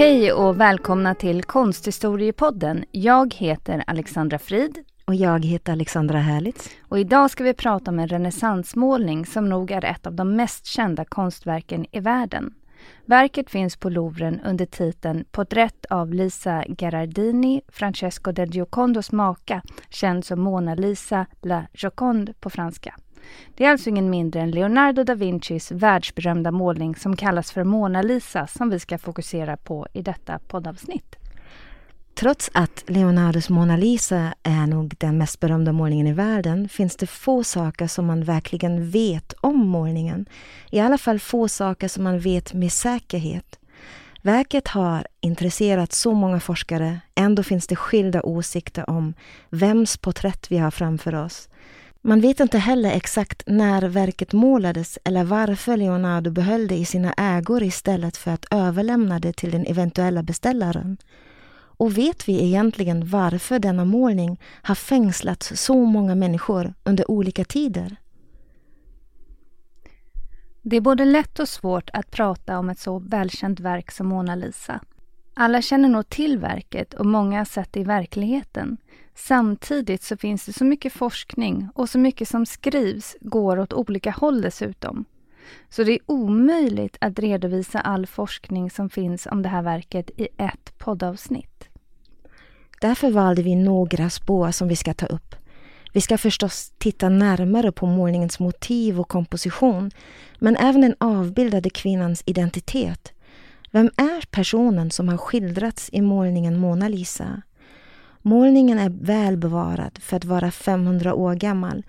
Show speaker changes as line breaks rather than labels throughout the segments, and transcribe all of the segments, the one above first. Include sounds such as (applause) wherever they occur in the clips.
Hej och välkomna till Konsthistoriepodden. Jag heter Alexandra Frid.
Och jag heter Alexandra Härlitz.
Och idag ska vi prata om en renässansmålning som nog är ett av de mest kända konstverken i världen. Verket finns på Louvren under titeln Porträtt av Lisa Gherardini, Francesco del Giocondos maka, känd som Mona Lisa La Joconde på franska. Det är alltså ingen mindre än Leonardo da Vincis världsberömda målning som kallas för Mona Lisa som vi ska fokusera på i detta poddavsnitt.
Trots att Leonardos Mona Lisa är nog den mest berömda målningen i världen finns det få saker som man verkligen vet om målningen. I alla fall få saker som man vet med säkerhet. Verket har intresserat så många forskare, ändå finns det skilda åsikter om vems porträtt vi har framför oss. Man vet inte heller exakt när verket målades eller varför Leonardo behöll det i sina ägor istället för att överlämna det till den eventuella beställaren. Och vet vi egentligen varför denna målning har fängslat så många människor under olika tider?
Det är både lätt och svårt att prata om ett så välkänt verk som Mona Lisa. Alla känner nog till verket och många har sett det i verkligheten. Samtidigt så finns det så mycket forskning och så mycket som skrivs går åt olika håll dessutom. Så det är omöjligt att redovisa all forskning som finns om det här verket i ett poddavsnitt.
Därför valde vi några spår som vi ska ta upp. Vi ska förstås titta närmare på målningens motiv och komposition, men även den avbildade kvinnans identitet. Vem är personen som har skildrats i målningen Mona Lisa? Målningen är välbevarad för att vara 500 år gammal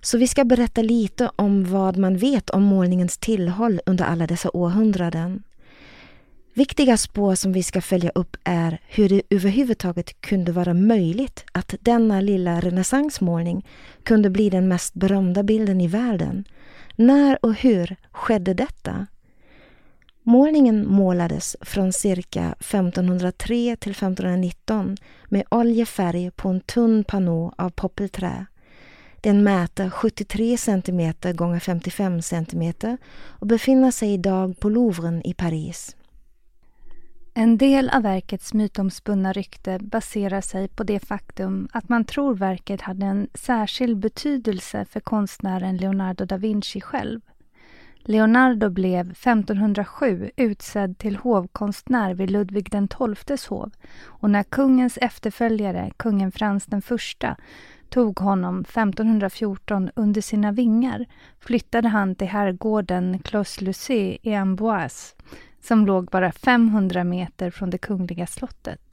så vi ska berätta lite om vad man vet om målningens tillhåll under alla dessa århundraden. Viktiga spår som vi ska följa upp är hur det överhuvudtaget kunde vara möjligt att denna lilla renässansmålning kunde bli den mest berömda bilden i världen. När och hur skedde detta? Målningen målades från cirka 1503 till 1519 med oljefärg på en tunn panå av poppelträ. Den mäter 73 cm gånger 55 cm och befinner sig idag på Louvren i Paris.
En del av verkets mytomspunna rykte baserar sig på det faktum att man tror verket hade en särskild betydelse för konstnären Leonardo da Vinci själv. Leonardo blev 1507 utsedd till hovkonstnär vid Ludvig XIIs hov och när kungens efterföljare, kungen Frans den första, tog honom 1514 under sina vingar flyttade han till herrgården Clos Lucé i Amboise som låg bara 500 meter från det kungliga slottet.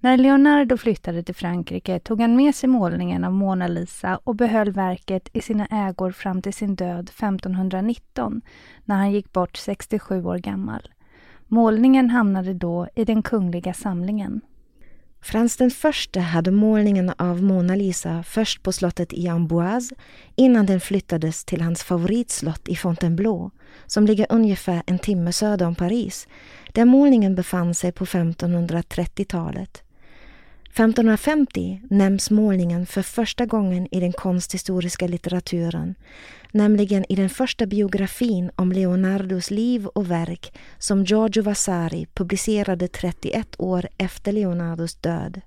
När Leonardo flyttade till Frankrike tog han med sig målningen av Mona Lisa och behöll verket i sina ägor fram till sin död 1519, när han gick bort 67 år gammal. Målningen hamnade då i den kungliga samlingen.
Frans den förste hade målningen av Mona Lisa först på slottet i Amboise innan den flyttades till hans favoritslott i Fontainebleau som ligger ungefär en timme söder om Paris där målningen befann sig på 1530-talet. 1550 nämns målningen för första gången i den konsthistoriska litteraturen, nämligen i den första biografin om Leonardos liv och verk som Giorgio Vasari publicerade 31 år efter Leonardos död.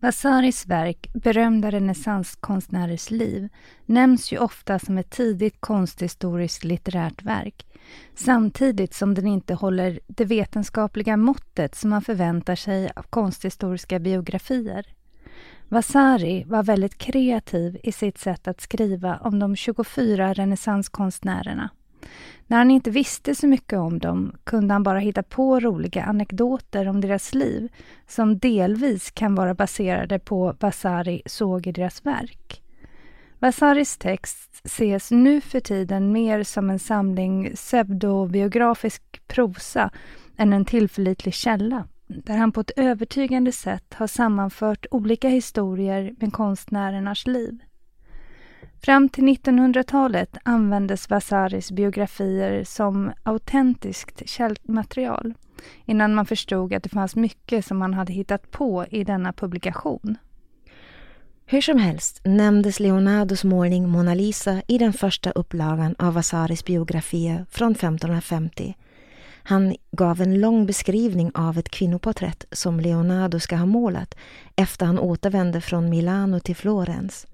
Vasaris verk, berömda renässanskonstnärers liv, nämns ju ofta som ett tidigt konsthistoriskt litterärt verk, samtidigt som den inte håller det vetenskapliga måttet som man förväntar sig av konsthistoriska biografier. Vasari var väldigt kreativ i sitt sätt att skriva om de 24 renässanskonstnärerna. När han inte visste så mycket om dem kunde han bara hitta på roliga anekdoter om deras liv som delvis kan vara baserade på Vasari såg i deras verk. Vasaris text ses nu för tiden mer som en samling pseudobiografisk prosa än en tillförlitlig källa, där han på ett övertygande sätt har sammanfört olika historier med konstnärernas liv. Fram till 1900-talet användes Vasaris biografier som autentiskt källmaterial innan man förstod att det fanns mycket som han hade hittat på i denna publikation.
Hur som helst nämndes Leonardos målning Mona Lisa i den första upplagan av Vasaris biografier från 1550. Han gav en lång beskrivning av ett kvinnoporträtt som Leonardo ska ha målat efter han återvände från Milano till Florens.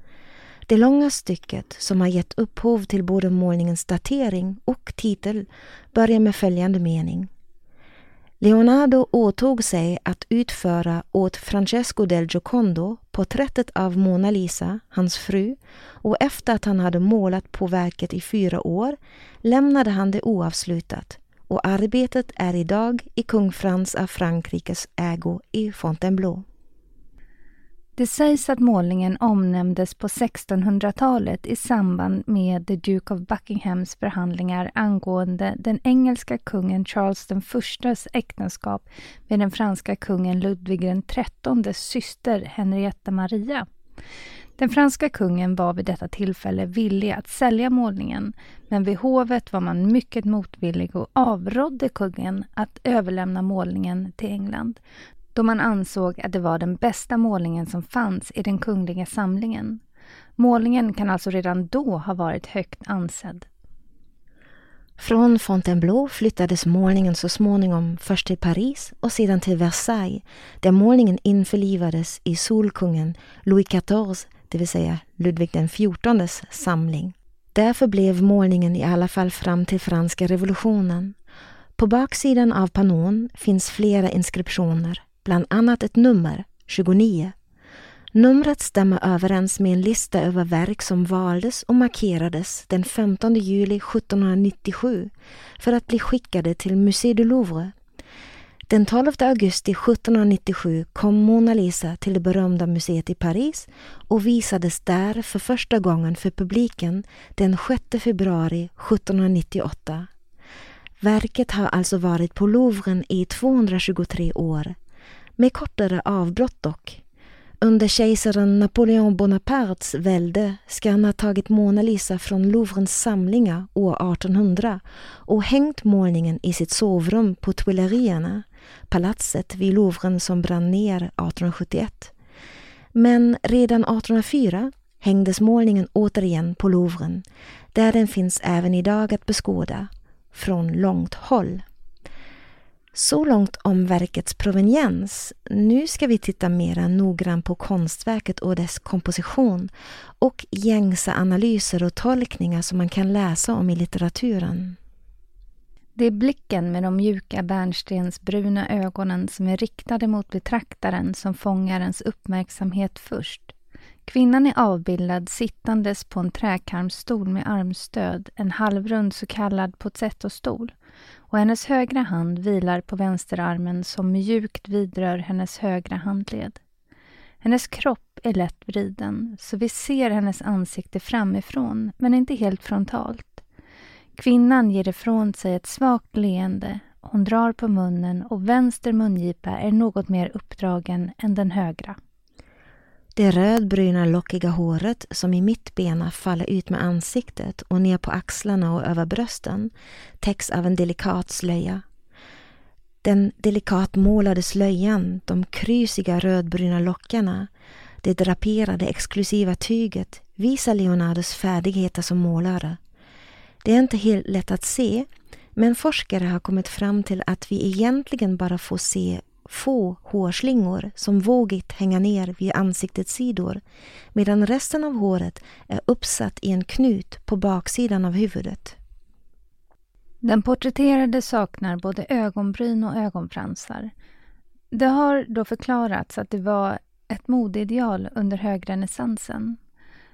Det långa stycket, som har gett upphov till både målningens datering och titel, börjar med följande mening. Leonardo åtog sig att utföra åt Francesco del Giocondo porträttet av Mona Lisa, hans fru, och efter att han hade målat på verket i fyra år lämnade han det oavslutat och arbetet är idag i kung Frans av Frankrikes ägo i Fontainebleau.
Det sägs att målningen omnämndes på 1600-talet i samband med the Duke of Buckinghams förhandlingar angående den engelska kungen Charles den förstas äktenskap med den franska kungen Ludvig den XIIIs syster Henrietta Maria. Den franska kungen var vid detta tillfälle villig att sälja målningen men vid hovet var man mycket motvillig och avrådde kungen att överlämna målningen till England då man ansåg att det var den bästa målningen som fanns i den kungliga samlingen. Målningen kan alltså redan då ha varit högt ansedd.
Från Fontainebleau flyttades målningen så småningom först till Paris och sedan till Versailles där målningen införlivades i solkungen Louis XIV, det vill säga Ludvig XIVs samling. Därför blev målningen i alla fall fram till franska revolutionen. På baksidan av panon finns flera inskriptioner bland annat ett nummer, 29. Numret stämmer överens med en lista över verk som valdes och markerades den 15 juli 1797 för att bli skickade till Musée du Louvre. Den 12 augusti 1797 kom Mona Lisa till det berömda museet i Paris och visades där för första gången för publiken den 6 februari 1798. Verket har alltså varit på Louvren i 223 år med kortare avbrott dock. Under kejsaren Napoleon Bonapartes välde ska han ha tagit Mona Lisa från Louvrens samlingar år 1800 och hängt målningen i sitt sovrum på Tuilerierna, palatset vid Louvren som brann ner 1871. Men redan 1804 hängdes målningen återigen på Louvren, där den finns även idag att beskåda, från långt håll. Så långt om verkets proveniens. Nu ska vi titta mera noggrant på konstverket och dess komposition och gängse analyser och tolkningar som man kan läsa om i litteraturen.
Det är blicken med de mjuka bärnstensbruna ögonen som är riktade mot betraktaren som fångar ens uppmärksamhet först. Kvinnan är avbildad sittandes på en träkarmstol med armstöd, en halvrund så kallad pozzettostol. och hennes högra hand vilar på vänsterarmen som mjukt vidrör hennes högra handled. Hennes kropp är lätt vriden, så vi ser hennes ansikte framifrån, men inte helt frontalt. Kvinnan ger ifrån sig ett svagt leende, hon drar på munnen och vänster mungipa är något mer uppdragen än den högra.
Det rödbruna lockiga håret som i mittbena faller ut med ansiktet och ner på axlarna och över brösten täcks av en delikat slöja. Den delikat målade slöjan, de krysiga rödbruna lockarna, det draperade exklusiva tyget visar Leonardos färdigheter som målare. Det är inte helt lätt att se, men forskare har kommit fram till att vi egentligen bara får se få hårslingor som vågigt hänga ner vid ansiktets sidor medan resten av håret är uppsatt i en knut på baksidan av huvudet.
Den porträtterade saknar både ögonbryn och ögonfransar. Det har då förklarats att det var ett modeideal under högrenässansen.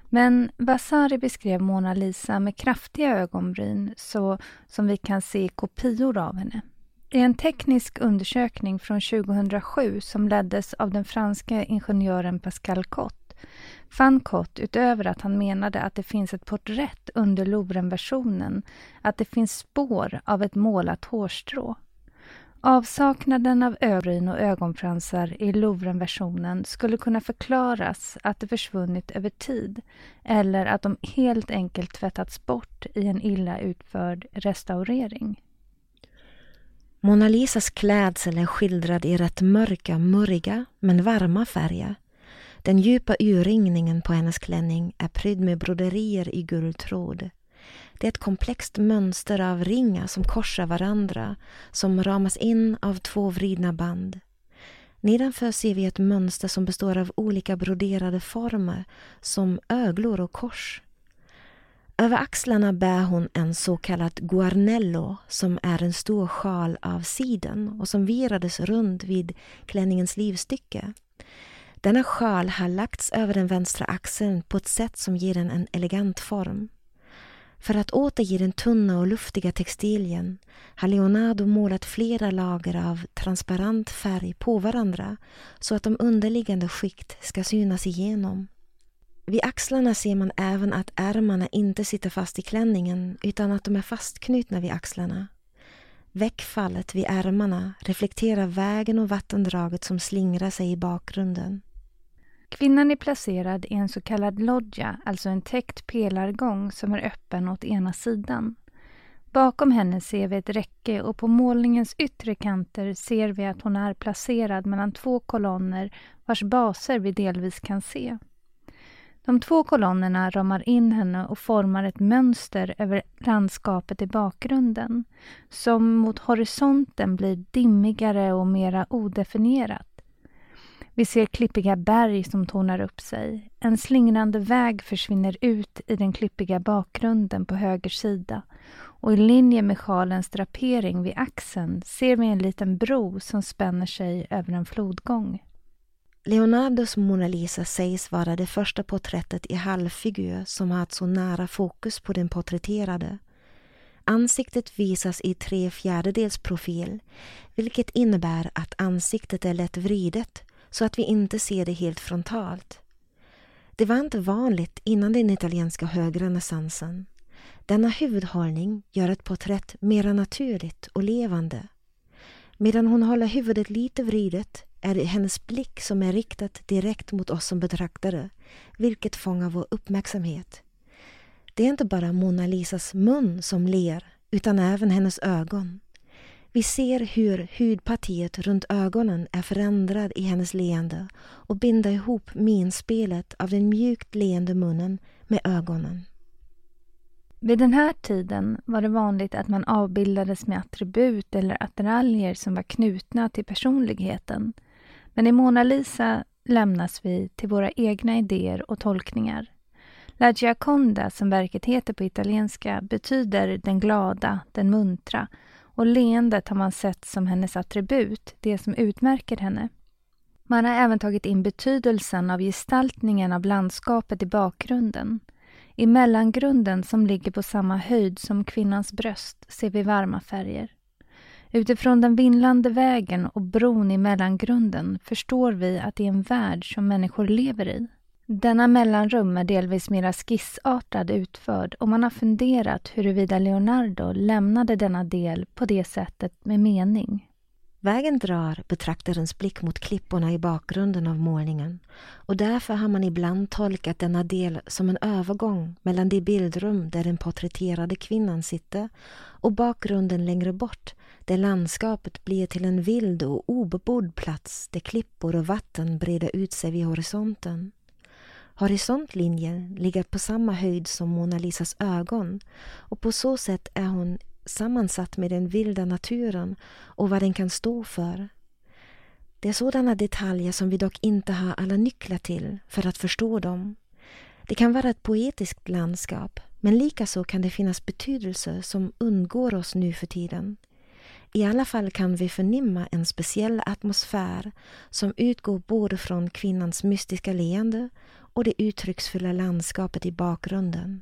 Men Vasari beskrev Mona Lisa med kraftiga ögonbryn så som vi kan se kopior av henne. I en teknisk undersökning från 2007 som leddes av den franska ingenjören Pascal Cott fann Cott, utöver att han menade att det finns ett porträtt under Louvren-versionen, att det finns spår av ett målat hårstrå. Avsaknaden av ögonbryn och ögonfransar i Louvren-versionen skulle kunna förklaras att de försvunnit över tid eller att de helt enkelt tvättats bort i en illa utförd restaurering.
Mona Lisas klädsel är skildrad i rätt mörka, murriga men varma färger. Den djupa urringningen på hennes klänning är prydd med broderier i guldtråd. Det är ett komplext mönster av ringar som korsar varandra, som ramas in av två vridna band. Nedanför ser vi ett mönster som består av olika broderade former, som öglor och kors. Över axlarna bär hon en så kallad guarnello som är en stor sjal av siden och som virades runt vid klänningens livstycke. Denna sjal har lagts över den vänstra axeln på ett sätt som ger den en elegant form. För att återge den tunna och luftiga textilien har Leonardo målat flera lager av transparent färg på varandra så att de underliggande skikt ska synas igenom. Vid axlarna ser man även att ärmarna inte sitter fast i klänningen utan att de är fastknutna vid axlarna. Väckfallet vid ärmarna reflekterar vägen och vattendraget som slingrar sig i bakgrunden.
Kvinnan är placerad i en så kallad loggia, alltså en täckt pelargång som är öppen åt ena sidan. Bakom henne ser vi ett räcke och på målningens yttre kanter ser vi att hon är placerad mellan två kolonner vars baser vi delvis kan se. De två kolonnerna ramar in henne och formar ett mönster över landskapet i bakgrunden som mot horisonten blir dimmigare och mera odefinierat. Vi ser klippiga berg som tornar upp sig. En slingrande väg försvinner ut i den klippiga bakgrunden på höger sida och i linje med sjalens drapering vid axeln ser vi en liten bro som spänner sig över en flodgång.
Leonardos Mona Lisa sägs vara det första porträttet i halvfigur som har ett så nära fokus på den porträtterade. Ansiktet visas i tre fjärdedels profil, vilket innebär att ansiktet är lätt vridet så att vi inte ser det helt frontalt. Det var inte vanligt innan den italienska högrenässansen. Denna huvudhållning gör ett porträtt mera naturligt och levande. Medan hon håller huvudet lite vridet är det hennes blick som är riktad direkt mot oss som betraktare, vilket fångar vår uppmärksamhet. Det är inte bara Mona Lisas mun som ler, utan även hennes ögon. Vi ser hur hudpartiet runt ögonen är förändrad i hennes leende och binder ihop minspelet av den mjukt leende munnen med ögonen.
Vid den här tiden var det vanligt att man avbildades med attribut eller attiraljer som var knutna till personligheten. Men i Mona Lisa lämnas vi till våra egna idéer och tolkningar. La Gioconda, som verket heter på italienska, betyder den glada, den muntra och leendet har man sett som hennes attribut, det som utmärker henne. Man har även tagit in betydelsen av gestaltningen av landskapet i bakgrunden. I mellangrunden, som ligger på samma höjd som kvinnans bröst, ser vi varma färger. Utifrån den vindlande vägen och bron i mellangrunden förstår vi att det är en värld som människor lever i. Denna mellanrum är delvis mera skissartad utförd och man har funderat huruvida Leonardo lämnade denna del på det sättet med mening.
Vägen drar betraktarens blick mot klipporna i bakgrunden av målningen och därför har man ibland tolkat denna del som en övergång mellan det bildrum där den porträtterade kvinnan sitter och bakgrunden längre bort där landskapet blir till en vild och obebodd plats där klippor och vatten breder ut sig vid horisonten. Horisontlinjen ligger på samma höjd som Mona Lisas ögon och på så sätt är hon sammansatt med den vilda naturen och vad den kan stå för. Det är sådana detaljer som vi dock inte har alla nycklar till för att förstå dem. Det kan vara ett poetiskt landskap men likaså kan det finnas betydelser som undgår oss nu för tiden. I alla fall kan vi förnimma en speciell atmosfär som utgår både från kvinnans mystiska leende och det uttrycksfulla landskapet i bakgrunden.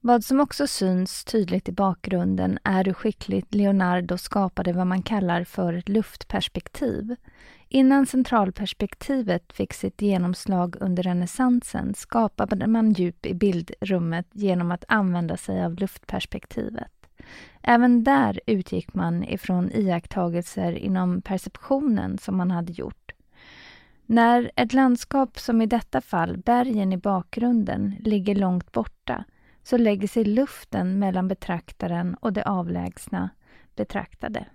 Vad som också syns tydligt i bakgrunden är hur skickligt Leonardo skapade vad man kallar för ett luftperspektiv. Innan centralperspektivet fick sitt genomslag under renässansen skapade man djup i bildrummet genom att använda sig av luftperspektivet. Även där utgick man ifrån iakttagelser inom perceptionen som man hade gjort. När ett landskap som i detta fall, bergen i bakgrunden, ligger långt borta så lägger sig luften mellan betraktaren och det avlägsna betraktade.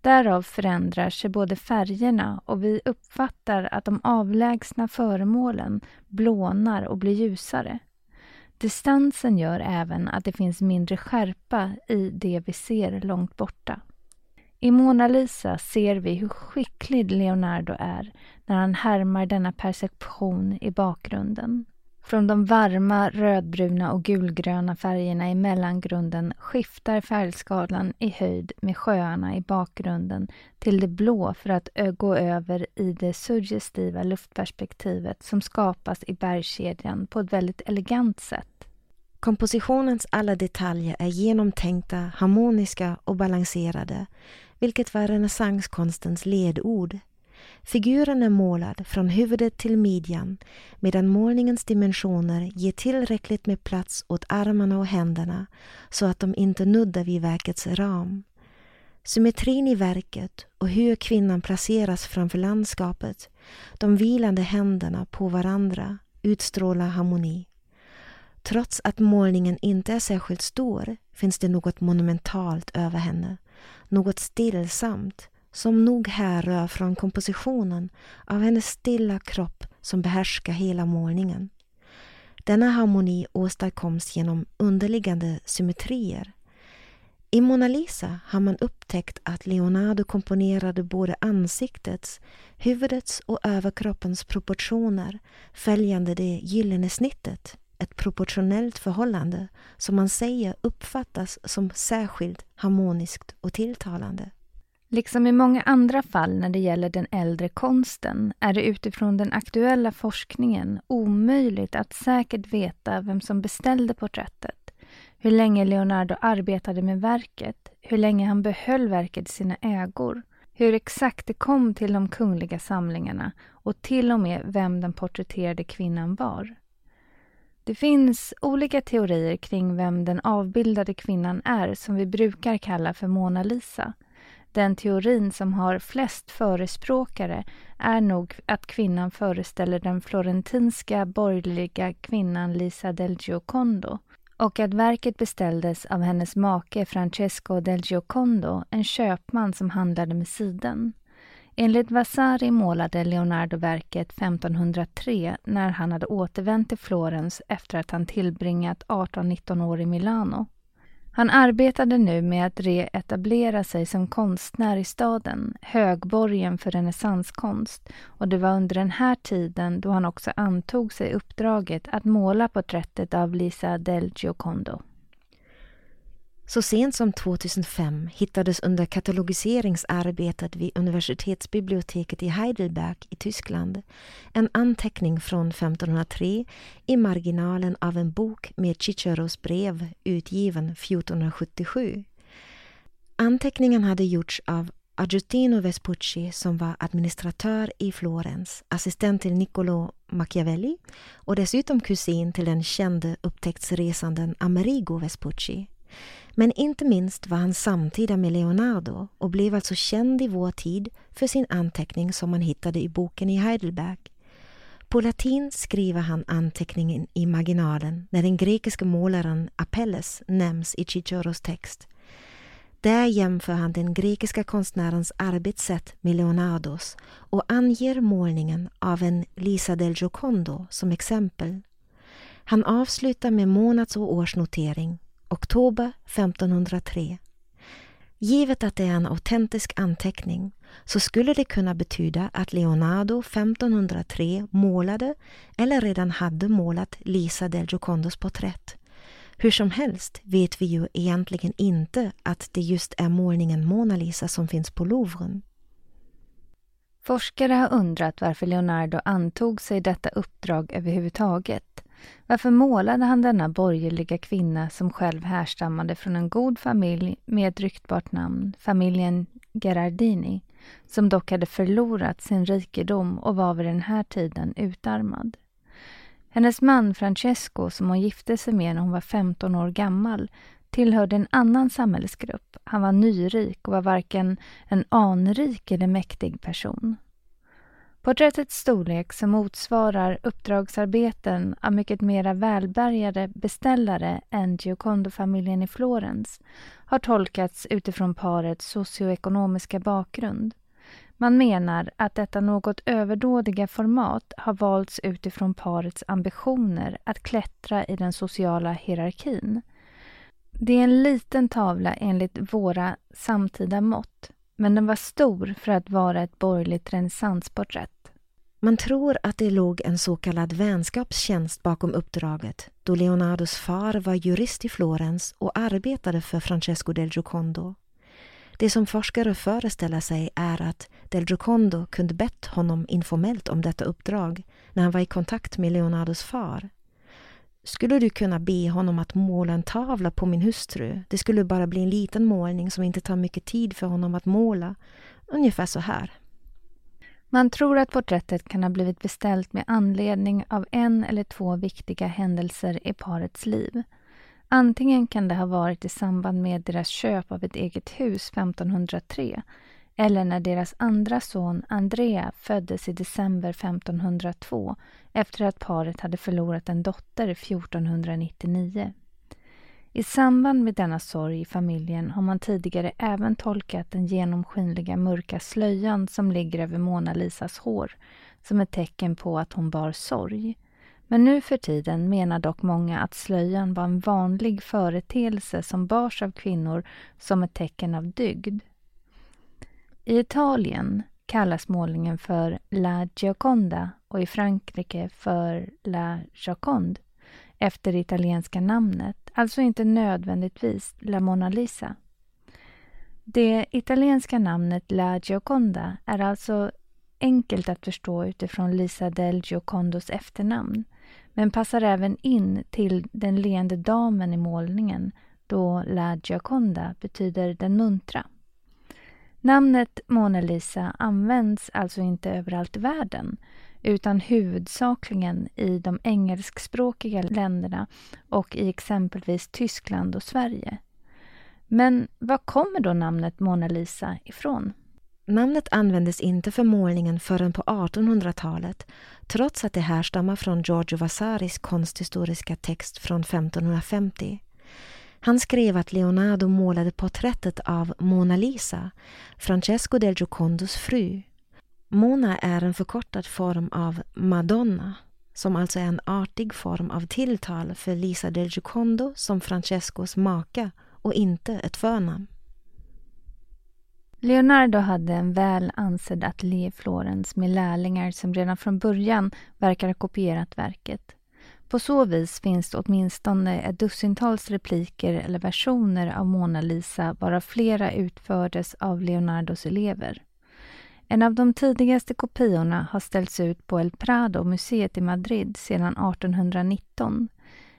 Därav förändrar sig både färgerna och vi uppfattar att de avlägsna föremålen blånar och blir ljusare. Distansen gör även att det finns mindre skärpa i det vi ser långt borta. I Mona Lisa ser vi hur skicklig Leonardo är när han härmar denna perception i bakgrunden. Från de varma rödbruna och gulgröna färgerna i mellangrunden skiftar färgskalan i höjd med sjöarna i bakgrunden till det blå för att gå över i det suggestiva luftperspektivet som skapas i bergskedjan på ett väldigt elegant sätt.
Kompositionens alla detaljer är genomtänkta, harmoniska och balanserade, vilket var renässanskonstens ledord. Figuren är målad från huvudet till midjan medan målningens dimensioner ger tillräckligt med plats åt armarna och händerna så att de inte nuddar vid verkets ram. Symmetrin i verket och hur kvinnan placeras framför landskapet, de vilande händerna på varandra, utstrålar harmoni. Trots att målningen inte är särskilt stor finns det något monumentalt över henne, något stillsamt som nog härrör från kompositionen av hennes stilla kropp som behärskar hela målningen. Denna harmoni åstadkoms genom underliggande symmetrier. I Mona Lisa har man upptäckt att Leonardo komponerade både ansiktets, huvudets och överkroppens proportioner följande det gyllene snittet, ett proportionellt förhållande som man säger uppfattas som särskilt harmoniskt och tilltalande.
Liksom i många andra fall när det gäller den äldre konsten är det utifrån den aktuella forskningen omöjligt att säkert veta vem som beställde porträttet, hur länge Leonardo arbetade med verket, hur länge han behöll verket i sina ägor, hur exakt det kom till de kungliga samlingarna och till och med vem den porträtterade kvinnan var. Det finns olika teorier kring vem den avbildade kvinnan är som vi brukar kalla för Mona Lisa- den teorin som har flest förespråkare är nog att kvinnan föreställer den florentinska borgerliga kvinnan Lisa del Giocondo och att verket beställdes av hennes make Francesco del Giocondo, en köpman som handlade med siden. Enligt Vasari målade Leonardo verket 1503 när han hade återvänt till Florens efter att han tillbringat 18-19 år i Milano. Han arbetade nu med att reetablera sig som konstnär i staden, högborgen för renässanskonst, och det var under den här tiden då han också antog sig uppdraget att måla porträttet av Lisa del Giocondo.
Så sent som 2005 hittades under katalogiseringsarbetet vid universitetsbiblioteket i Heidelberg i Tyskland en anteckning från 1503 i marginalen av en bok med Ciceros brev utgiven 1477. Anteckningen hade gjorts av Agustino Vespucci som var administratör i Florens, assistent till Niccolo Machiavelli och dessutom kusin till den kände upptäcktsresanden Amerigo Vespucci. Men inte minst var han samtida med Leonardo och blev alltså känd i vår tid för sin anteckning som man hittade i boken i Heidelberg. På latin skriver han anteckningen i marginalen när den grekiska målaren Apelles nämns i Ciceros text. Där jämför han den grekiska konstnärens arbetssätt med Leonardos och anger målningen av en Lisa del Giocondo som exempel. Han avslutar med månads och årsnotering oktober 1503. Givet att det är en autentisk anteckning så skulle det kunna betyda att Leonardo 1503 målade eller redan hade målat Lisa del Giocondos porträtt. Hur som helst vet vi ju egentligen inte att det just är målningen Mona Lisa som finns på Louvren.
Forskare har undrat varför Leonardo antog sig detta uppdrag överhuvudtaget. Varför målade han denna borgerliga kvinna som själv härstammade från en god familj med ett ryktbart namn, familjen Gerardini, som dock hade förlorat sin rikedom och var vid den här tiden utarmad. Hennes man Francesco, som hon gifte sig med när hon var 15 år gammal, tillhörde en annan samhällsgrupp. Han var nyrik och var varken en anrik eller mäktig person. Porträttets storlek, som motsvarar uppdragsarbeten av mycket mera välbärgade beställare än Giocondo-familjen i Florens, har tolkats utifrån parets socioekonomiska bakgrund. Man menar att detta något överdådiga format har valts utifrån parets ambitioner att klättra i den sociala hierarkin. Det är en liten tavla enligt våra samtida mått, men den var stor för att vara ett borgerligt renässansporträtt.
Man tror att det låg en så kallad vänskapstjänst bakom uppdraget då Leonardos far var jurist i Florens och arbetade för Francesco del Giocondo. Det som forskare föreställer sig är att del Giocondo kunde bett honom informellt om detta uppdrag när han var i kontakt med Leonardos far. Skulle du kunna be honom att måla en tavla på min hustru? Det skulle bara bli en liten målning som inte tar mycket tid för honom att måla. Ungefär så här.
Man tror att porträttet kan ha blivit beställt med anledning av en eller två viktiga händelser i parets liv. Antingen kan det ha varit i samband med deras köp av ett eget hus 1503 eller när deras andra son Andrea föddes i december 1502 efter att paret hade förlorat en dotter 1499. I samband med denna sorg i familjen har man tidigare även tolkat den genomskinliga mörka slöjan som ligger över Mona Lisas hår som ett tecken på att hon bar sorg. Men nu för tiden menar dock många att slöjan var en vanlig företeelse som bars av kvinnor som ett tecken av dygd. I Italien kallas målningen för La Gioconda och i Frankrike för La Joconde efter det italienska namnet, alltså inte nödvändigtvis La Mona Lisa. Det italienska namnet La Gioconda är alltså enkelt att förstå utifrån Lisa del Giocondos efternamn men passar även in till den leende damen i målningen då La Gioconda betyder den muntra. Namnet Mona Lisa används alltså inte överallt i världen utan huvudsakligen i de engelskspråkiga länderna och i exempelvis Tyskland och Sverige. Men var kommer då namnet Mona Lisa ifrån?
Namnet användes inte för målningen förrän på 1800-talet trots att det härstammar från Giorgio Vasaris konsthistoriska text från 1550. Han skrev att Leonardo målade porträttet av Mona Lisa, Francesco del Giocondos fru. Mona är en förkortad form av Madonna, som alltså är en artig form av tilltal för Lisa del Giocondo som Francescos maka och inte ett förnamn.
Leonardo hade en väl ansedd ateljé i Florens med lärlingar som redan från början verkar ha kopierat verket. På så vis finns det åtminstone ett dussintals repliker eller versioner av Mona Lisa varav flera utfördes av Leonardos elever. En av de tidigaste kopiorna har ställts ut på El Prado-museet i Madrid sedan 1819.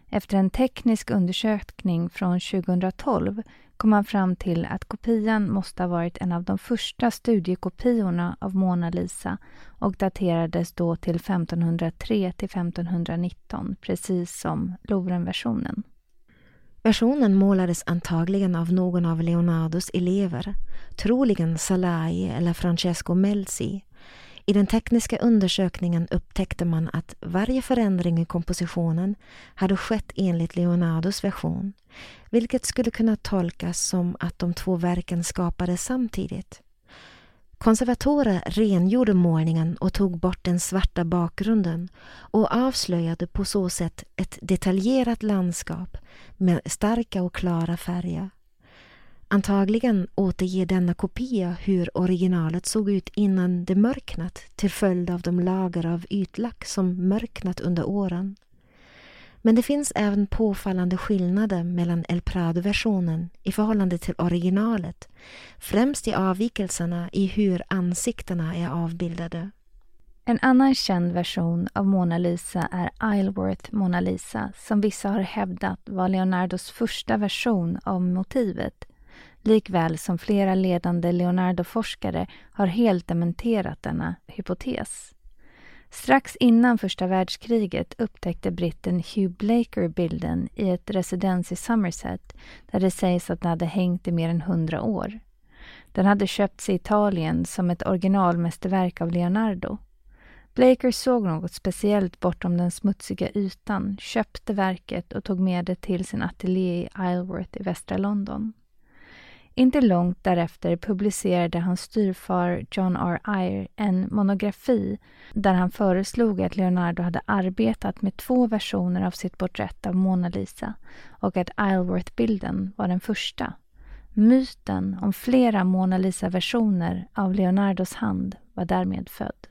Efter en teknisk undersökning från 2012 kom man fram till att kopian måste ha varit en av de första studiekopiorna av Mona Lisa och daterades då till 1503 till 1519, precis som Louvren-versionen.
Versionen målades antagligen av någon av Leonardos elever, troligen Salai eller Francesco Melzi. I den tekniska undersökningen upptäckte man att varje förändring i kompositionen hade skett enligt Leonardos version, vilket skulle kunna tolkas som att de två verken skapades samtidigt. Konservatorer rengjorde målningen och tog bort den svarta bakgrunden och avslöjade på så sätt ett detaljerat landskap med starka och klara färger. Antagligen återger denna kopia hur originalet såg ut innan det mörknat till följd av de lager av ytlack som mörknat under åren. Men det finns även påfallande skillnader mellan El Prado-versionen i förhållande till originalet, främst i avvikelserna i hur ansiktena är avbildade.
En annan känd version av Mona Lisa är Isleworth Mona Lisa som vissa har hävdat var Leonardos första version av motivet likväl som flera ledande Leonardo-forskare har helt dementerat denna hypotes. Strax innan första världskriget upptäckte britten Hugh Blaker bilden i ett residens i Somerset där det sägs att den hade hängt i mer än hundra år. Den hade köpts i Italien som ett originalmästerverk av Leonardo. Blaker såg något speciellt bortom den smutsiga ytan, köpte verket och tog med det till sin ateljé i Isleworth i västra London. Inte långt därefter publicerade hans styrfar John R. Eyre en monografi där han föreslog att Leonardo hade arbetat med två versioner av sitt porträtt av Mona Lisa och att Isleworth-bilden var den första. Myten om flera Mona Lisa-versioner av Leonardos hand var därmed född.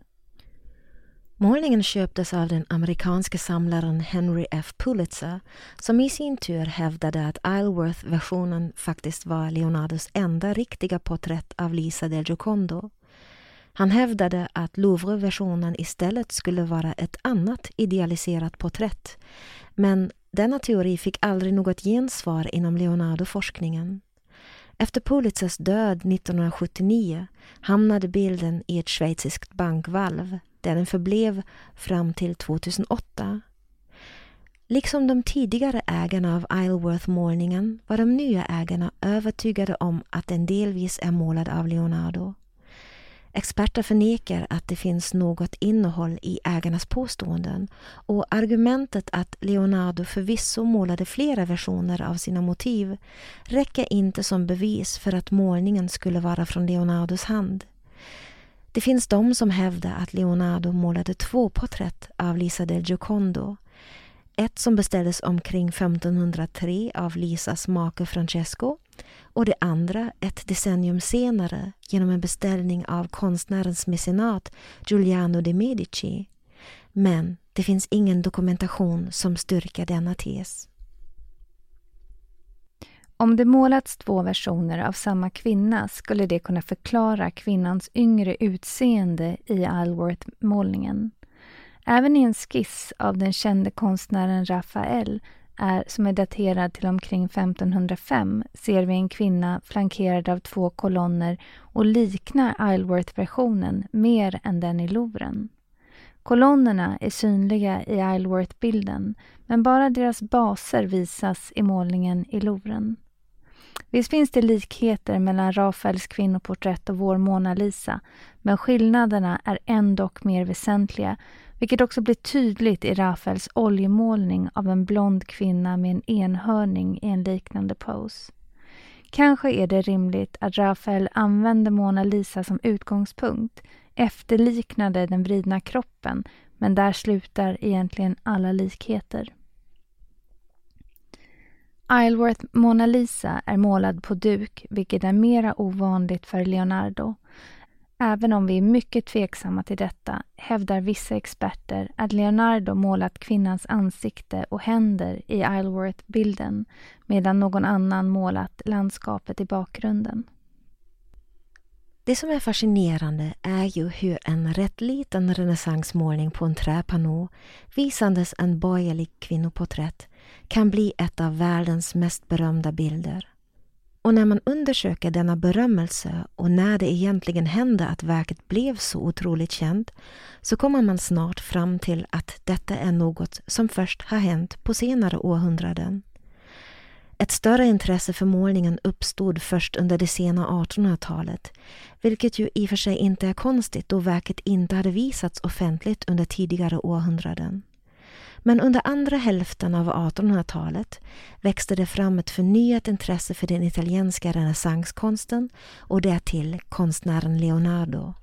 Målningen köptes av den amerikanske samlaren Henry F. Pulitzer som i sin tur hävdade att Isleworth-versionen faktiskt var Leonardos enda riktiga porträtt av Lisa del Giocondo. Han hävdade att Louvre-versionen istället skulle vara ett annat idealiserat porträtt men denna teori fick aldrig något gensvar inom Leonardo-forskningen. Efter Pulitzers död 1979 hamnade bilden i ett schweiziskt bankvalv där den förblev fram till 2008. Liksom de tidigare ägarna av Isleworth-målningen var de nya ägarna övertygade om att den delvis är målad av Leonardo. Experter förnekar att det finns något innehåll i ägarnas påståenden och argumentet att Leonardo förvisso målade flera versioner av sina motiv räcker inte som bevis för att målningen skulle vara från Leonardos hand. Det finns de som hävdar att Leonardo målade två porträtt av Lisa del Giocondo. Ett som beställdes omkring 1503 av Lisas make Francesco och det andra ett decennium senare genom en beställning av konstnärens mecenat Giuliano de Medici. Men det finns ingen dokumentation som styrker denna tes.
Om det målats två versioner av samma kvinna skulle det kunna förklara kvinnans yngre utseende i Isleworth-målningen. Även i en skiss av den kände konstnären Rafael, är, som är daterad till omkring 1505 ser vi en kvinna flankerad av två kolonner och liknar Isleworth-versionen mer än den i Louvren. Kolonnerna är synliga i Isleworth-bilden men bara deras baser visas i målningen i Louvren. Visst finns det likheter mellan Rafaels kvinnoporträtt och vår Mona Lisa, men skillnaderna är ändock mer väsentliga, vilket också blir tydligt i Rafaels oljemålning av en blond kvinna med en enhörning i en liknande pose. Kanske är det rimligt att Rafael använde Mona Lisa som utgångspunkt, efterliknade den vridna kroppen, men där slutar egentligen alla likheter. Isleworth Mona Lisa är målad på duk, vilket är mera ovanligt för Leonardo. Även om vi är mycket tveksamma till detta hävdar vissa experter att Leonardo målat kvinnans ansikte och händer i Isleworth-bilden medan någon annan målat landskapet i bakgrunden.
Det som är fascinerande är ju hur en rätt liten renässansmålning på en träpanå visandes en borgerlig kvinnoporträtt kan bli ett av världens mest berömda bilder. Och när man undersöker denna berömmelse och när det egentligen hände att verket blev så otroligt känt så kommer man snart fram till att detta är något som först har hänt på senare århundraden. Ett större intresse för målningen uppstod först under det sena 1800-talet, vilket ju i och för sig inte är konstigt då verket inte hade visats offentligt under tidigare århundraden. Men under andra hälften av 1800-talet växte det fram ett förnyat intresse för den italienska renässanskonsten och därtill konstnären Leonardo.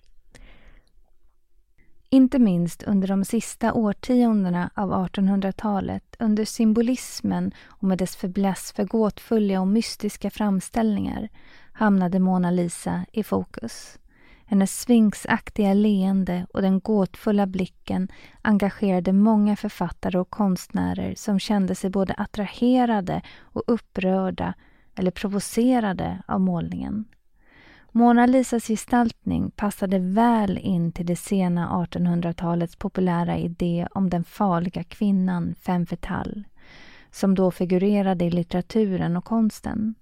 Inte minst under de sista årtiondena av 1800-talet under symbolismen och med dess fäbless för gåtfulla och mystiska framställningar hamnade Mona Lisa i fokus. Hennes sfinxaktiga leende och den gåtfulla blicken engagerade många författare och konstnärer som kände sig både attraherade och upprörda eller provocerade av målningen. Mona Lisas gestaltning passade väl in till det sena 1800-talets populära idé om den farliga kvinnan femme fatale, som då figurerade i litteraturen och konsten.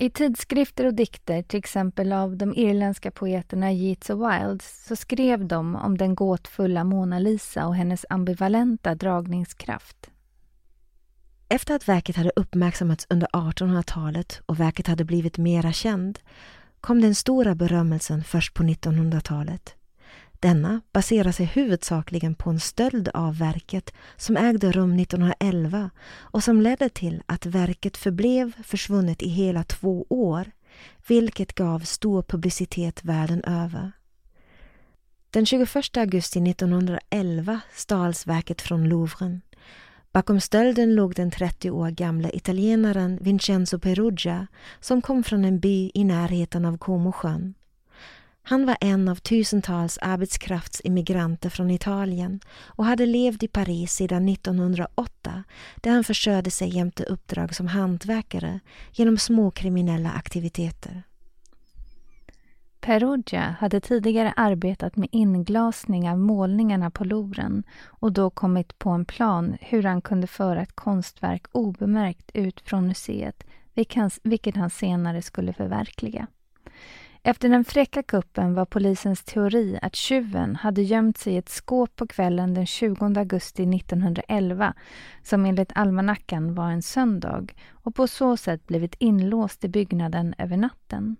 I tidskrifter och dikter, till exempel av de irländska poeterna Yeats och Wilds, så skrev de om den gåtfulla Mona Lisa och hennes ambivalenta dragningskraft.
Efter att verket hade uppmärksammats under 1800-talet och verket hade blivit mera känd kom den stora berömmelsen först på 1900-talet. Denna baserar sig huvudsakligen på en stöld av verket som ägde rum 1911 och som ledde till att verket förblev försvunnet i hela två år, vilket gav stor publicitet världen över. Den 21 augusti 1911 stals verket från Louvren. Bakom stölden låg den 30 år gamla italienaren Vincenzo Perugia som kom från en by i närheten av Comosjön. Han var en av tusentals arbetskraftsimmigranter från Italien och hade levt i Paris sedan 1908 där han försörjde sig jämte uppdrag som hantverkare genom små kriminella aktiviteter.
Perugia hade tidigare arbetat med inglasning av målningarna på Louvren och då kommit på en plan hur han kunde föra ett konstverk obemärkt ut från museet, vilket han senare skulle förverkliga. Efter den fräcka kuppen var polisens teori att tjuven hade gömt sig i ett skåp på kvällen den 20 augusti 1911, som enligt almanackan var en söndag, och på så sätt blivit inlåst i byggnaden över natten.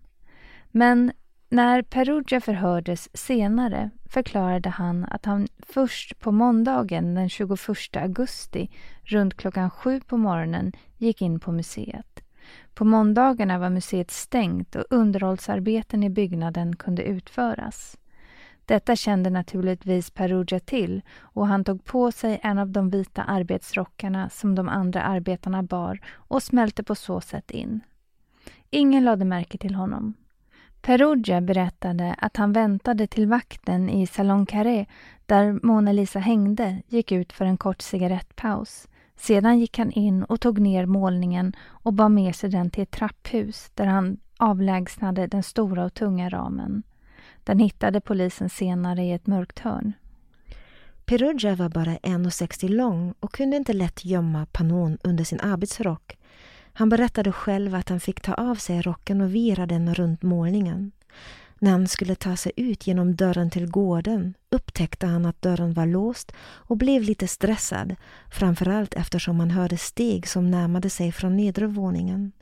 Men när Perugia förhördes senare förklarade han att han först på måndagen den 21 augusti runt klockan sju på morgonen gick in på museet. På måndagarna var museet stängt och underhållsarbeten i byggnaden kunde utföras. Detta kände naturligtvis Perugia till och han tog på sig en av de vita arbetsrockarna som de andra arbetarna bar och smälte på så sätt in. Ingen lade märke till honom. Perugia berättade att han väntade till vakten i Salon Carré där Mona Lisa hängde gick ut för en kort cigarettpaus. Sedan gick han in och tog ner målningen och bar med sig den till ett trapphus där han avlägsnade den stora och tunga ramen. Den hittade polisen senare i ett mörkt hörn.
Perugia var bara 1,60 lång och kunde inte lätt gömma panon under sin arbetsrock. Han berättade själv att han fick ta av sig rocken och vira den runt målningen. När han skulle ta sig ut genom dörren till gården upptäckte han att dörren var låst och blev lite stressad, framförallt eftersom han hörde steg som närmade sig från nedre våningen.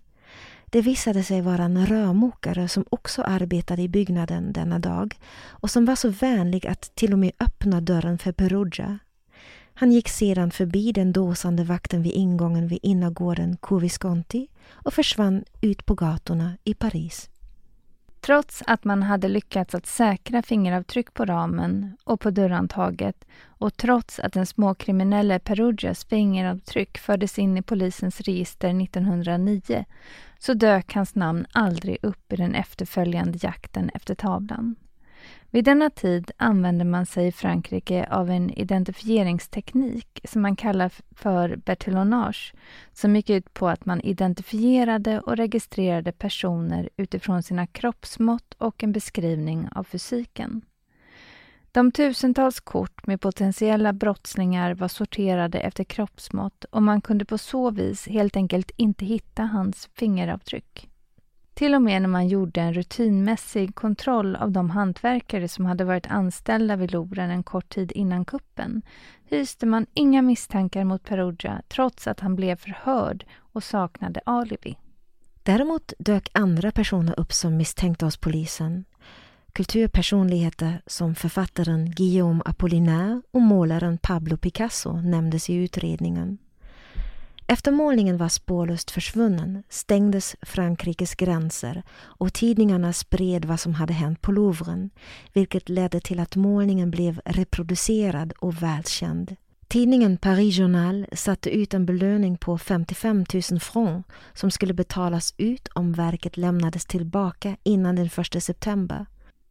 Det visade sig vara en rörmokare som också arbetade i byggnaden denna dag och som var så vänlig att till och med öppna dörren för Perugia. Han gick sedan förbi den dåsande vakten vid ingången vid innergården Covisconti och försvann ut på gatorna i Paris.
Trots att man hade lyckats att säkra fingeravtryck på ramen och på dörrhandtaget och trots att den småkriminelle Perugias fingeravtryck fördes in i polisens register 1909 så dök hans namn aldrig upp i den efterföljande jakten efter tavlan. Vid denna tid använde man sig i Frankrike av en identifieringsteknik som man kallar för bertillonage, som gick ut på att man identifierade och registrerade personer utifrån sina kroppsmått och en beskrivning av fysiken. De tusentals kort med potentiella brottslingar var sorterade efter kroppsmått och man kunde på så vis helt enkelt inte hitta hans fingeravtryck. Till och med när man gjorde en rutinmässig kontroll av de hantverkare som hade varit anställda vid Louvren en kort tid innan kuppen hyste man inga misstankar mot Perugia trots att han blev förhörd och saknade alibi.
Däremot dök andra personer upp som misstänkta hos polisen. Kulturpersonligheter som författaren Guillaume Apollinaire och målaren Pablo Picasso nämndes i utredningen. Efter målningen var spårlöst försvunnen stängdes Frankrikes gränser och tidningarna spred vad som hade hänt på Louvren, vilket ledde till att målningen blev reproducerad och välkänd. Tidningen Paris Journal satte ut en belöning på 55 000 francs som skulle betalas ut om verket lämnades tillbaka innan den 1 september.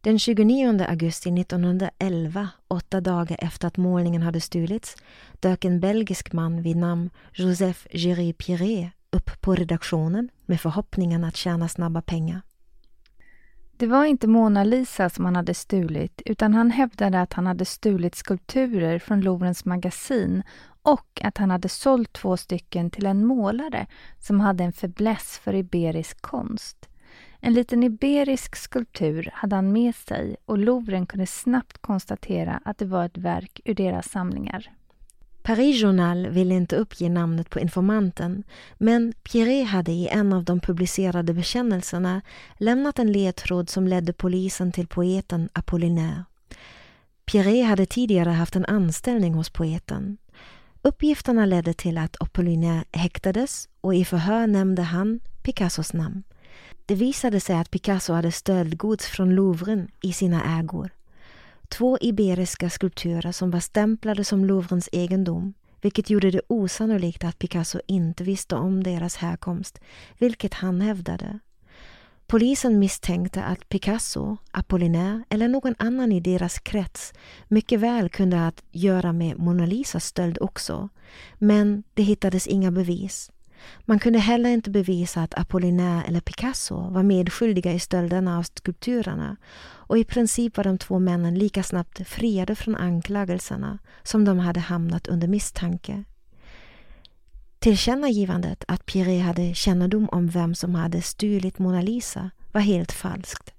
Den 29 augusti 1911, åtta dagar efter att målningen hade stulits, dök en belgisk man vid namn Joseph Géry-Pierret upp på redaktionen med förhoppningen att tjäna snabba pengar.
Det var inte Mona Lisa som han hade stulit utan han hävdade att han hade stulit skulpturer från Lovrens magasin och att han hade sålt två stycken till en målare som hade en fäbless för iberisk konst. En liten iberisk skulptur hade han med sig och Louvren kunde snabbt konstatera att det var ett verk ur deras samlingar.
Paris Journal ville inte uppge namnet på informanten men Pierre hade i en av de publicerade bekännelserna lämnat en ledtråd som ledde polisen till poeten Apollinaire. Pierre hade tidigare haft en anställning hos poeten. Uppgifterna ledde till att Apollinaire häktades och i förhör nämnde han Picassos namn. Det visade sig att Picasso hade stöldgods från Louvren i sina ägor. Två iberiska skulpturer som var stämplade som Louvrens egendom vilket gjorde det osannolikt att Picasso inte visste om deras härkomst, vilket han hävdade. Polisen misstänkte att Picasso, Apollinaire eller någon annan i deras krets mycket väl kunde ha att göra med Mona Lisas stöld också, men det hittades inga bevis. Man kunde heller inte bevisa att Apollinaire eller Picasso var medskyldiga i stölderna av skulpturerna och i princip var de två männen lika snabbt friade från anklagelserna som de hade hamnat under misstanke. Tillkännagivandet att Pierre hade kännedom om vem som hade stulit Mona Lisa var helt falskt.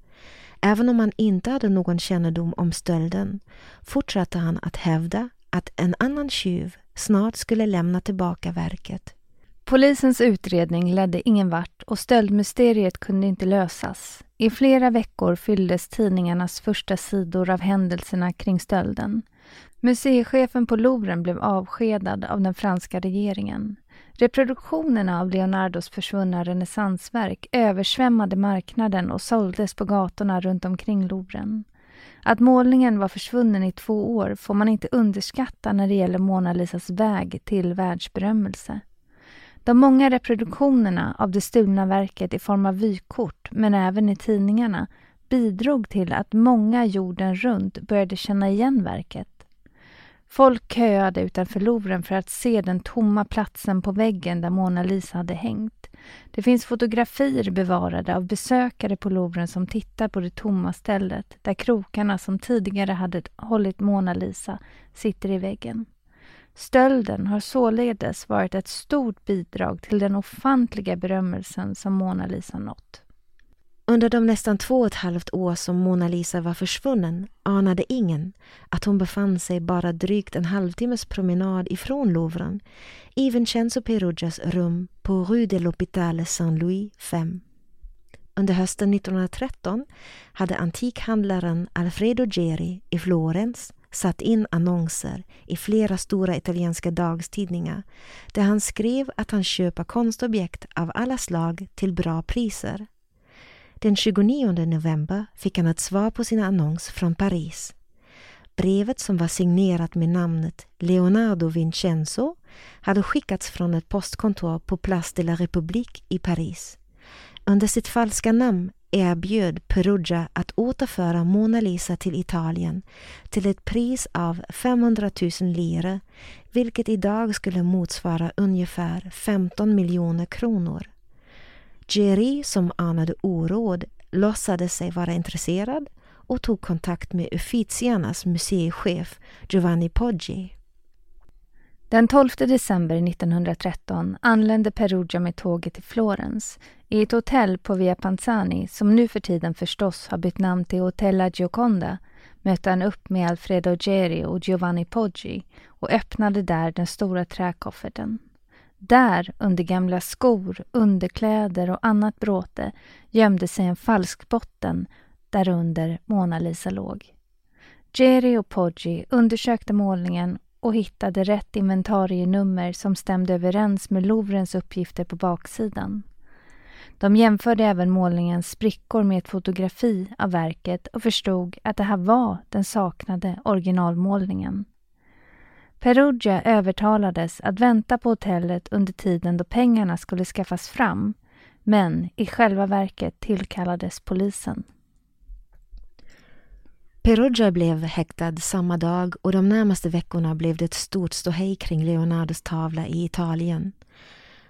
Även om han inte hade någon kännedom om stölden fortsatte han att hävda att en annan tjuv snart skulle lämna tillbaka verket.
Polisens utredning ledde ingen vart och stöldmysteriet kunde inte lösas. I flera veckor fylldes tidningarnas första sidor av händelserna kring stölden. Museichefen på Louvren blev avskedad av den franska regeringen. Reproduktionerna av Leonardos försvunna renässansverk översvämmade marknaden och såldes på gatorna runt omkring Louvren. Att målningen var försvunnen i två år får man inte underskatta när det gäller Mona Lisas väg till världsberömmelse. De många reproduktionerna av det stulna verket i form av vykort, men även i tidningarna, bidrog till att många jorden runt började känna igen verket. Folk köade utanför Louvren för att se den tomma platsen på väggen där Mona Lisa hade hängt. Det finns fotografier bevarade av besökare på Louvren som tittar på det tomma stället där krokarna som tidigare hade hållit Mona Lisa sitter i väggen. Stölden har således varit ett stort bidrag till den ofantliga berömmelsen som Mona Lisa nått.
Under de nästan två och ett halvt år som Mona Lisa var försvunnen anade ingen att hon befann sig bara drygt en halvtimmes promenad ifrån Louvren i Vincenzo Perugias rum på Rue de l'Hôpital Saint-Louis 5. Under hösten 1913 hade antikhandlaren Alfredo Geri i Florens satt in annonser i flera stora italienska dagstidningar där han skrev att han köper konstobjekt av alla slag till bra priser. Den 29 november fick han ett svar på sin annons från Paris. Brevet som var signerat med namnet Leonardo Vincenzo hade skickats från ett postkontor på Place de la République i Paris. Under sitt falska namn erbjöd Perugia att återföra Mona Lisa till Italien till ett pris av 500 000 lire, vilket idag skulle motsvara ungefär 15 miljoner kronor. Jerry, som anade oråd, låtsades sig vara intresserad och tog kontakt med Uffiziernas museichef Giovanni Poggi.
Den 12 december 1913 anlände Perugia med tåget till Florens. I ett hotell på Via Panzani, som nu för tiden förstås har bytt namn till Hotella Gioconda, mötte han upp med Alfredo Geri och Giovanni Poggi och öppnade där den stora träkofferten. Där, under gamla skor, underkläder och annat bråte, gömde sig en falsk botten därunder Mona Lisa låg. Geri och Poggi undersökte målningen och hittade rätt inventarienummer som stämde överens med Louvrens uppgifter på baksidan. De jämförde även målningens sprickor med ett fotografi av verket och förstod att det här var den saknade originalmålningen. Perugia övertalades att vänta på hotellet under tiden då pengarna skulle skaffas fram men i själva verket tillkallades polisen.
Perugia blev häktad samma dag och de närmaste veckorna blev det ett stort ståhej kring Leonardos tavla i Italien.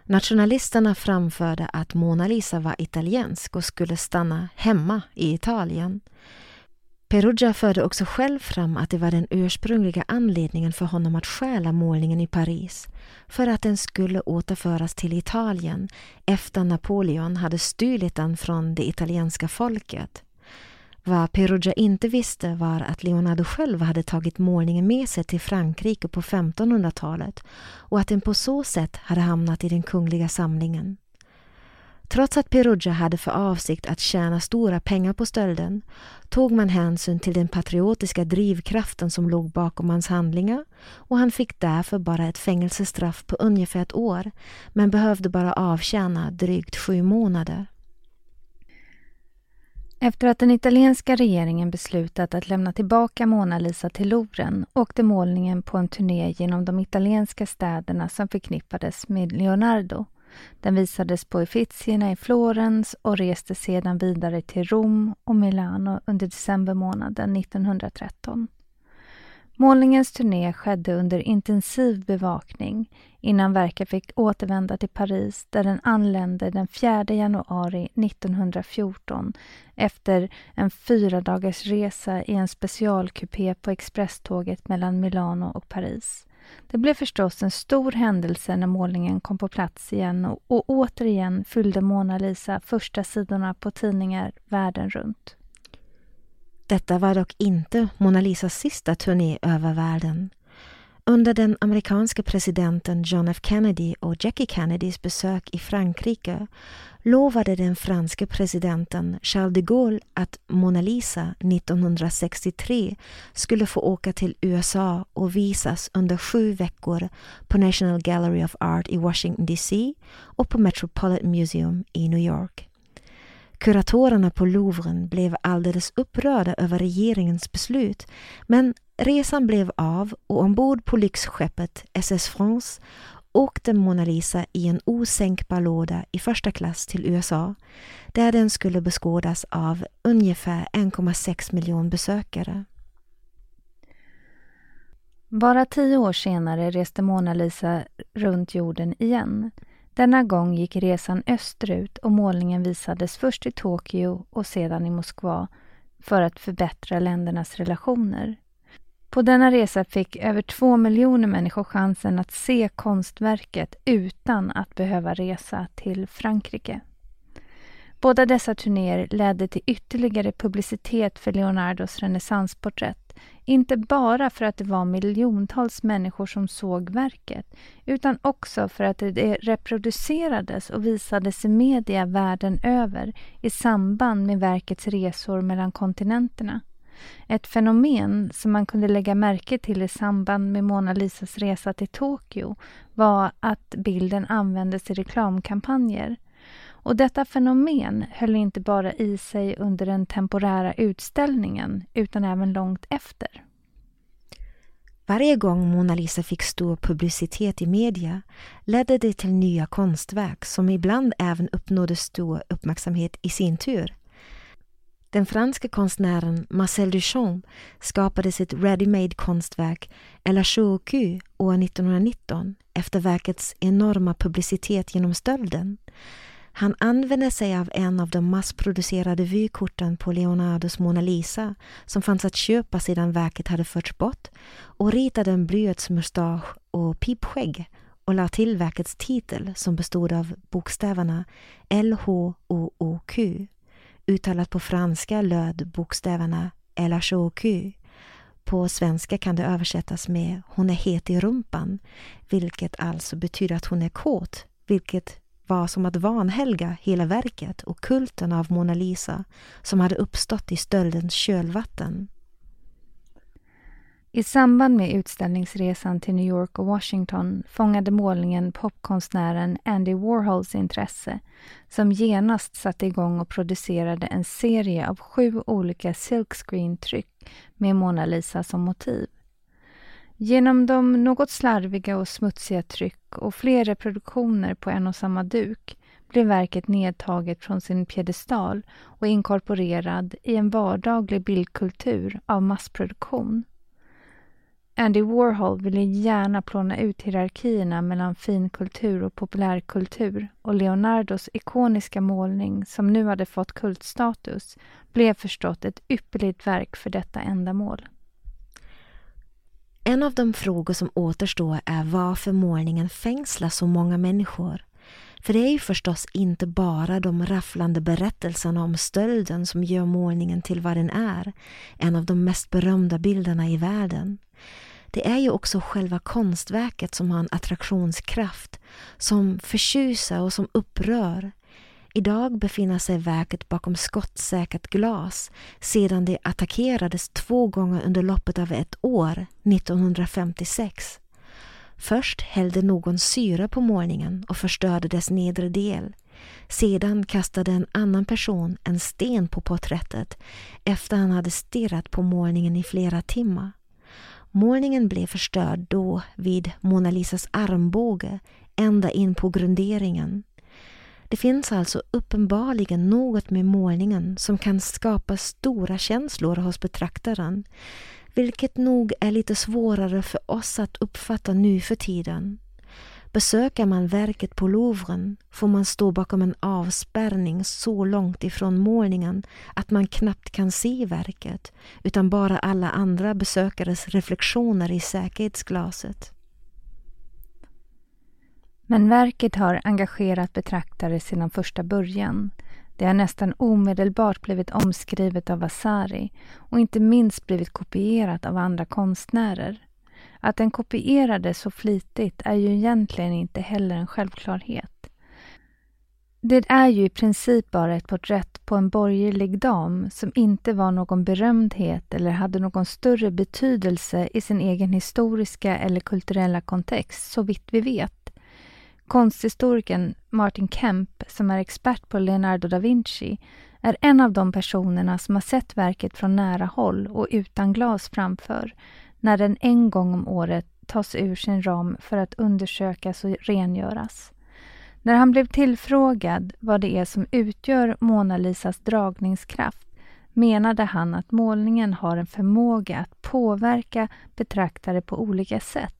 Nationalisterna framförde att Mona Lisa var italiensk och skulle stanna hemma i Italien. Perugia förde också själv fram att det var den ursprungliga anledningen för honom att stjäla målningen i Paris för att den skulle återföras till Italien efter Napoleon hade stulit den från det italienska folket. Vad Perugia inte visste var att Leonardo själv hade tagit målningen med sig till Frankrike på 1500-talet och att den på så sätt hade hamnat i den kungliga samlingen. Trots att Perugia hade för avsikt att tjäna stora pengar på stölden tog man hänsyn till den patriotiska drivkraften som låg bakom hans handlingar och han fick därför bara ett fängelsestraff på ungefär ett år men behövde bara avtjäna drygt sju månader.
Efter att den italienska regeringen beslutat att lämna tillbaka Mona Lisa till Louvren åkte målningen på en turné genom de italienska städerna som förknippades med Leonardo. Den visades på Uffizierna i Florens och reste sedan vidare till Rom och Milano under december månaden 1913. Målningens turné skedde under intensiv bevakning innan verket fick återvända till Paris där den anlände den 4 januari 1914 efter en fyra dagars resa i en specialkupé på expresståget mellan Milano och Paris. Det blev förstås en stor händelse när målningen kom på plats igen och, och återigen fyllde Mona Lisa första sidorna på tidningar världen runt.
Detta var dock inte Mona Lisas sista turné över världen. Under den amerikanske presidenten John F Kennedy och Jackie Kennedys besök i Frankrike lovade den franske presidenten Charles de Gaulle att Mona Lisa 1963 skulle få åka till USA och visas under sju veckor på National Gallery of Art i Washington DC och på Metropolitan Museum i New York. Kuratorerna på Louvren blev alldeles upprörda över regeringens beslut men resan blev av och ombord på lyxskeppet SS France åkte Mona Lisa i en osänkbar låda i första klass till USA där den skulle beskådas av ungefär 1,6 miljon besökare.
Bara tio år senare reste Mona Lisa runt jorden igen. Denna gång gick resan österut och målningen visades först i Tokyo och sedan i Moskva för att förbättra ländernas relationer. På denna resa fick över två miljoner människor chansen att se konstverket utan att behöva resa till Frankrike. Båda dessa turnéer ledde till ytterligare publicitet för Leonardos renässansporträtt. Inte bara för att det var miljontals människor som såg verket utan också för att det reproducerades och visades i media världen över i samband med verkets resor mellan kontinenterna. Ett fenomen som man kunde lägga märke till i samband med Mona Lisas resa till Tokyo var att bilden användes i reklamkampanjer. Och detta fenomen höll inte bara i sig under den temporära utställningen utan även långt efter.
Varje gång Mona Lisa fick stor publicitet i media ledde det till nya konstverk som ibland även uppnådde stor uppmärksamhet i sin tur. Den franske konstnären Marcel Duchamp skapade sitt ready-made konstverk La Choucu år 1919 efter verkets enorma publicitet genom stölden. Han använde sig av en av de massproducerade vykorten på Leonardos Mona Lisa som fanns att köpa sedan verket hade förts bort och ritade en blyertsmustasch och pipskägg och lade till verkets titel som bestod av bokstäverna L-H-O-O-Q. Uttalat på franska löd bokstäverna LHOQ. På svenska kan det översättas med Hon är het i rumpan, vilket alltså betyder att hon är kåt, vilket var som att vanhelga hela verket och kulten av Mona Lisa som hade uppstått i stöldens kölvatten.
I samband med utställningsresan till New York och Washington fångade målningen popkonstnären Andy Warhols intresse som genast satte igång och producerade en serie av sju olika silkscreen-tryck med Mona Lisa som motiv. Genom de något slarviga och smutsiga tryck och fler reproduktioner på en och samma duk blev verket nedtaget från sin piedestal och inkorporerad i en vardaglig bildkultur av massproduktion. Andy Warhol ville gärna plåna ut hierarkierna mellan finkultur och populärkultur och Leonardos ikoniska målning, som nu hade fått kultstatus, blev förstått ett ypperligt verk för detta ändamål.
En av de frågor som återstår är varför målningen fängslar så många människor. För det är ju förstås inte bara de rafflande berättelserna om stölden som gör målningen till vad den är, en av de mest berömda bilderna i världen. Det är ju också själva konstverket som har en attraktionskraft, som förtjusar och som upprör. Idag befinner sig verket bakom skottsäkert glas sedan det attackerades två gånger under loppet av ett år, 1956. Först hällde någon syra på målningen och förstörde dess nedre del. Sedan kastade en annan person en sten på porträttet efter han hade stirrat på målningen i flera timmar. Målningen blev förstörd då vid Mona Lisas armbåge ända in på grunderingen. Det finns alltså uppenbarligen något med målningen som kan skapa stora känslor hos betraktaren vilket nog är lite svårare för oss att uppfatta nu för tiden. Besöker man verket på Louvren får man stå bakom en avspärrning så långt ifrån målningen att man knappt kan se verket utan bara alla andra besökares reflektioner i säkerhetsglaset.
Men verket har engagerat betraktare sedan första början. Det har nästan omedelbart blivit omskrivet av Vasari och inte minst blivit kopierat av andra konstnärer. Att den kopierades så flitigt är ju egentligen inte heller en självklarhet. Det är ju i princip bara ett porträtt på en borgerlig dam som inte var någon berömdhet eller hade någon större betydelse i sin egen historiska eller kulturella kontext, så vitt vi vet. Konsthistorikern Martin Kemp, som är expert på Leonardo da Vinci, är en av de personerna som har sett verket från nära håll och utan glas framför, när den en gång om året tas ur sin ram för att undersökas och rengöras. När han blev tillfrågad vad det är som utgör Mona Lisas dragningskraft menade han att målningen har en förmåga att påverka betraktare på olika sätt,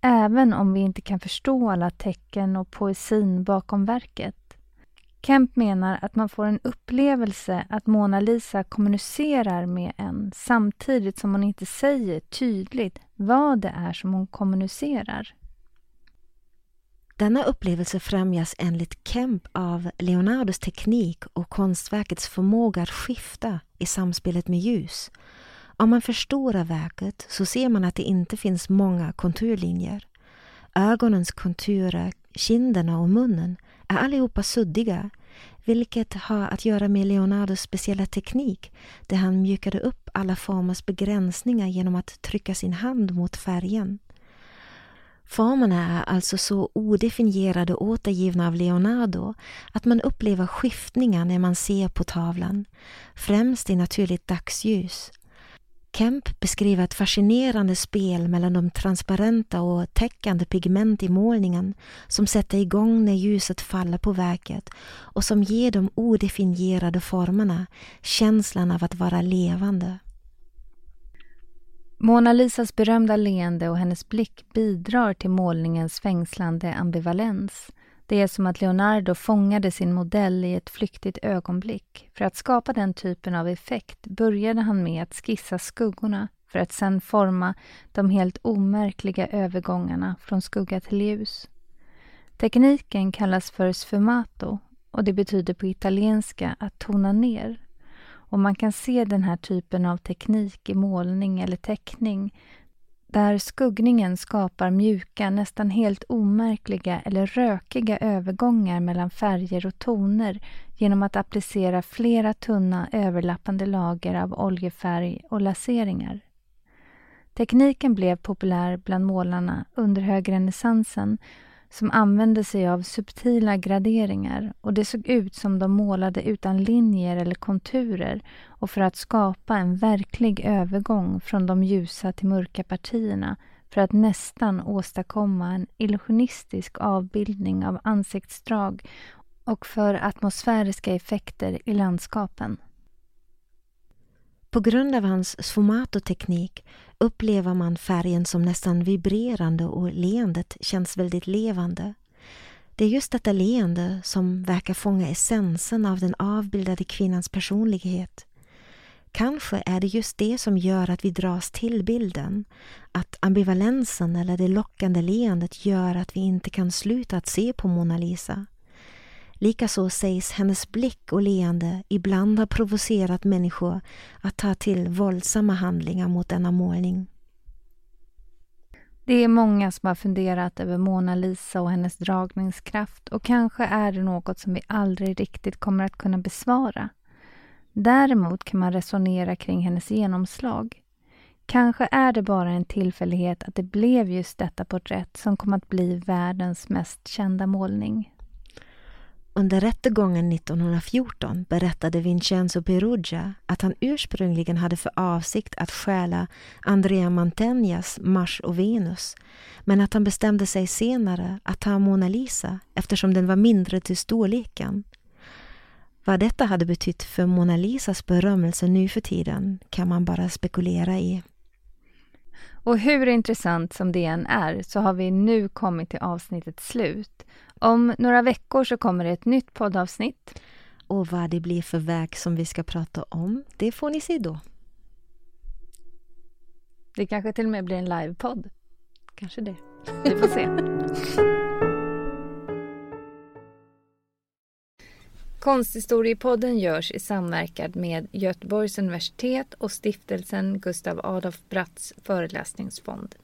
även om vi inte kan förstå alla tecken och poesin bakom verket. Kemp menar att man får en upplevelse att Mona Lisa kommunicerar med en samtidigt som hon inte säger tydligt vad det är som hon kommunicerar.
Denna upplevelse främjas enligt Kemp av Leonardos teknik och konstverkets förmåga att skifta i samspelet med ljus. Om man förstorar verket så ser man att det inte finns många konturlinjer. Ögonens konturer, kinderna och munnen är allihopa suddiga, vilket har att göra med Leonardos speciella teknik där han mjukade upp alla formers begränsningar genom att trycka sin hand mot färgen. Formerna är alltså så odefinierade och återgivna av Leonardo att man upplever skiftningar när man ser på tavlan, främst i naturligt dagsljus. Kemp beskriver ett fascinerande spel mellan de transparenta och täckande pigment i målningen som sätter igång när ljuset faller på verket och som ger de odefinierade formerna känslan av att vara levande.
Mona Lisas berömda leende och hennes blick bidrar till målningens fängslande ambivalens. Det är som att Leonardo fångade sin modell i ett flyktigt ögonblick. För att skapa den typen av effekt började han med att skissa skuggorna för att sedan forma de helt omärkliga övergångarna från skugga till ljus. Tekniken kallas för sfumato och det betyder på italienska att tona ner. Och man kan se den här typen av teknik i målning eller teckning där skuggningen skapar mjuka, nästan helt omärkliga eller rökiga övergångar mellan färger och toner genom att applicera flera tunna överlappande lager av oljefärg och laseringar. Tekniken blev populär bland målarna under högrenässansen som använde sig av subtila graderingar och det såg ut som de målade utan linjer eller konturer och för att skapa en verklig övergång från de ljusa till mörka partierna för att nästan åstadkomma en illusionistisk avbildning av ansiktsdrag och för atmosfäriska effekter i landskapen.
På grund av hans sfumato-teknik upplever man färgen som nästan vibrerande och leendet känns väldigt levande. Det är just detta leende som verkar fånga essensen av den avbildade kvinnans personlighet. Kanske är det just det som gör att vi dras till bilden. Att ambivalensen eller det lockande leendet gör att vi inte kan sluta att se på Mona Lisa. Likaså sägs hennes blick och leende ibland ha provocerat människor att ta till våldsamma handlingar mot denna målning.
Det är många som har funderat över Mona Lisa och hennes dragningskraft och kanske är det något som vi aldrig riktigt kommer att kunna besvara. Däremot kan man resonera kring hennes genomslag. Kanske är det bara en tillfällighet att det blev just detta porträtt som kom att bli världens mest kända målning.
Under rättegången 1914 berättade Vincenzo Perugia att han ursprungligen hade för avsikt att stjäla Andrea Mantegnas Mars och Venus men att han bestämde sig senare att ta Mona Lisa eftersom den var mindre till storleken. Vad detta hade betytt för Mona Lisas berömmelse nu för tiden kan man bara spekulera i.
Och hur intressant som det än är så har vi nu kommit till avsnittets slut. Om några veckor så kommer det ett nytt poddavsnitt.
Och vad det blir för väg som vi ska prata om, det får ni se då.
Det kanske till och med blir en livepodd. Kanske det. Vi får se. (laughs) Konsthistoriepodden görs i samverkan med Göteborgs universitet och stiftelsen Gustav Adolf Bratts föreläsningsfond.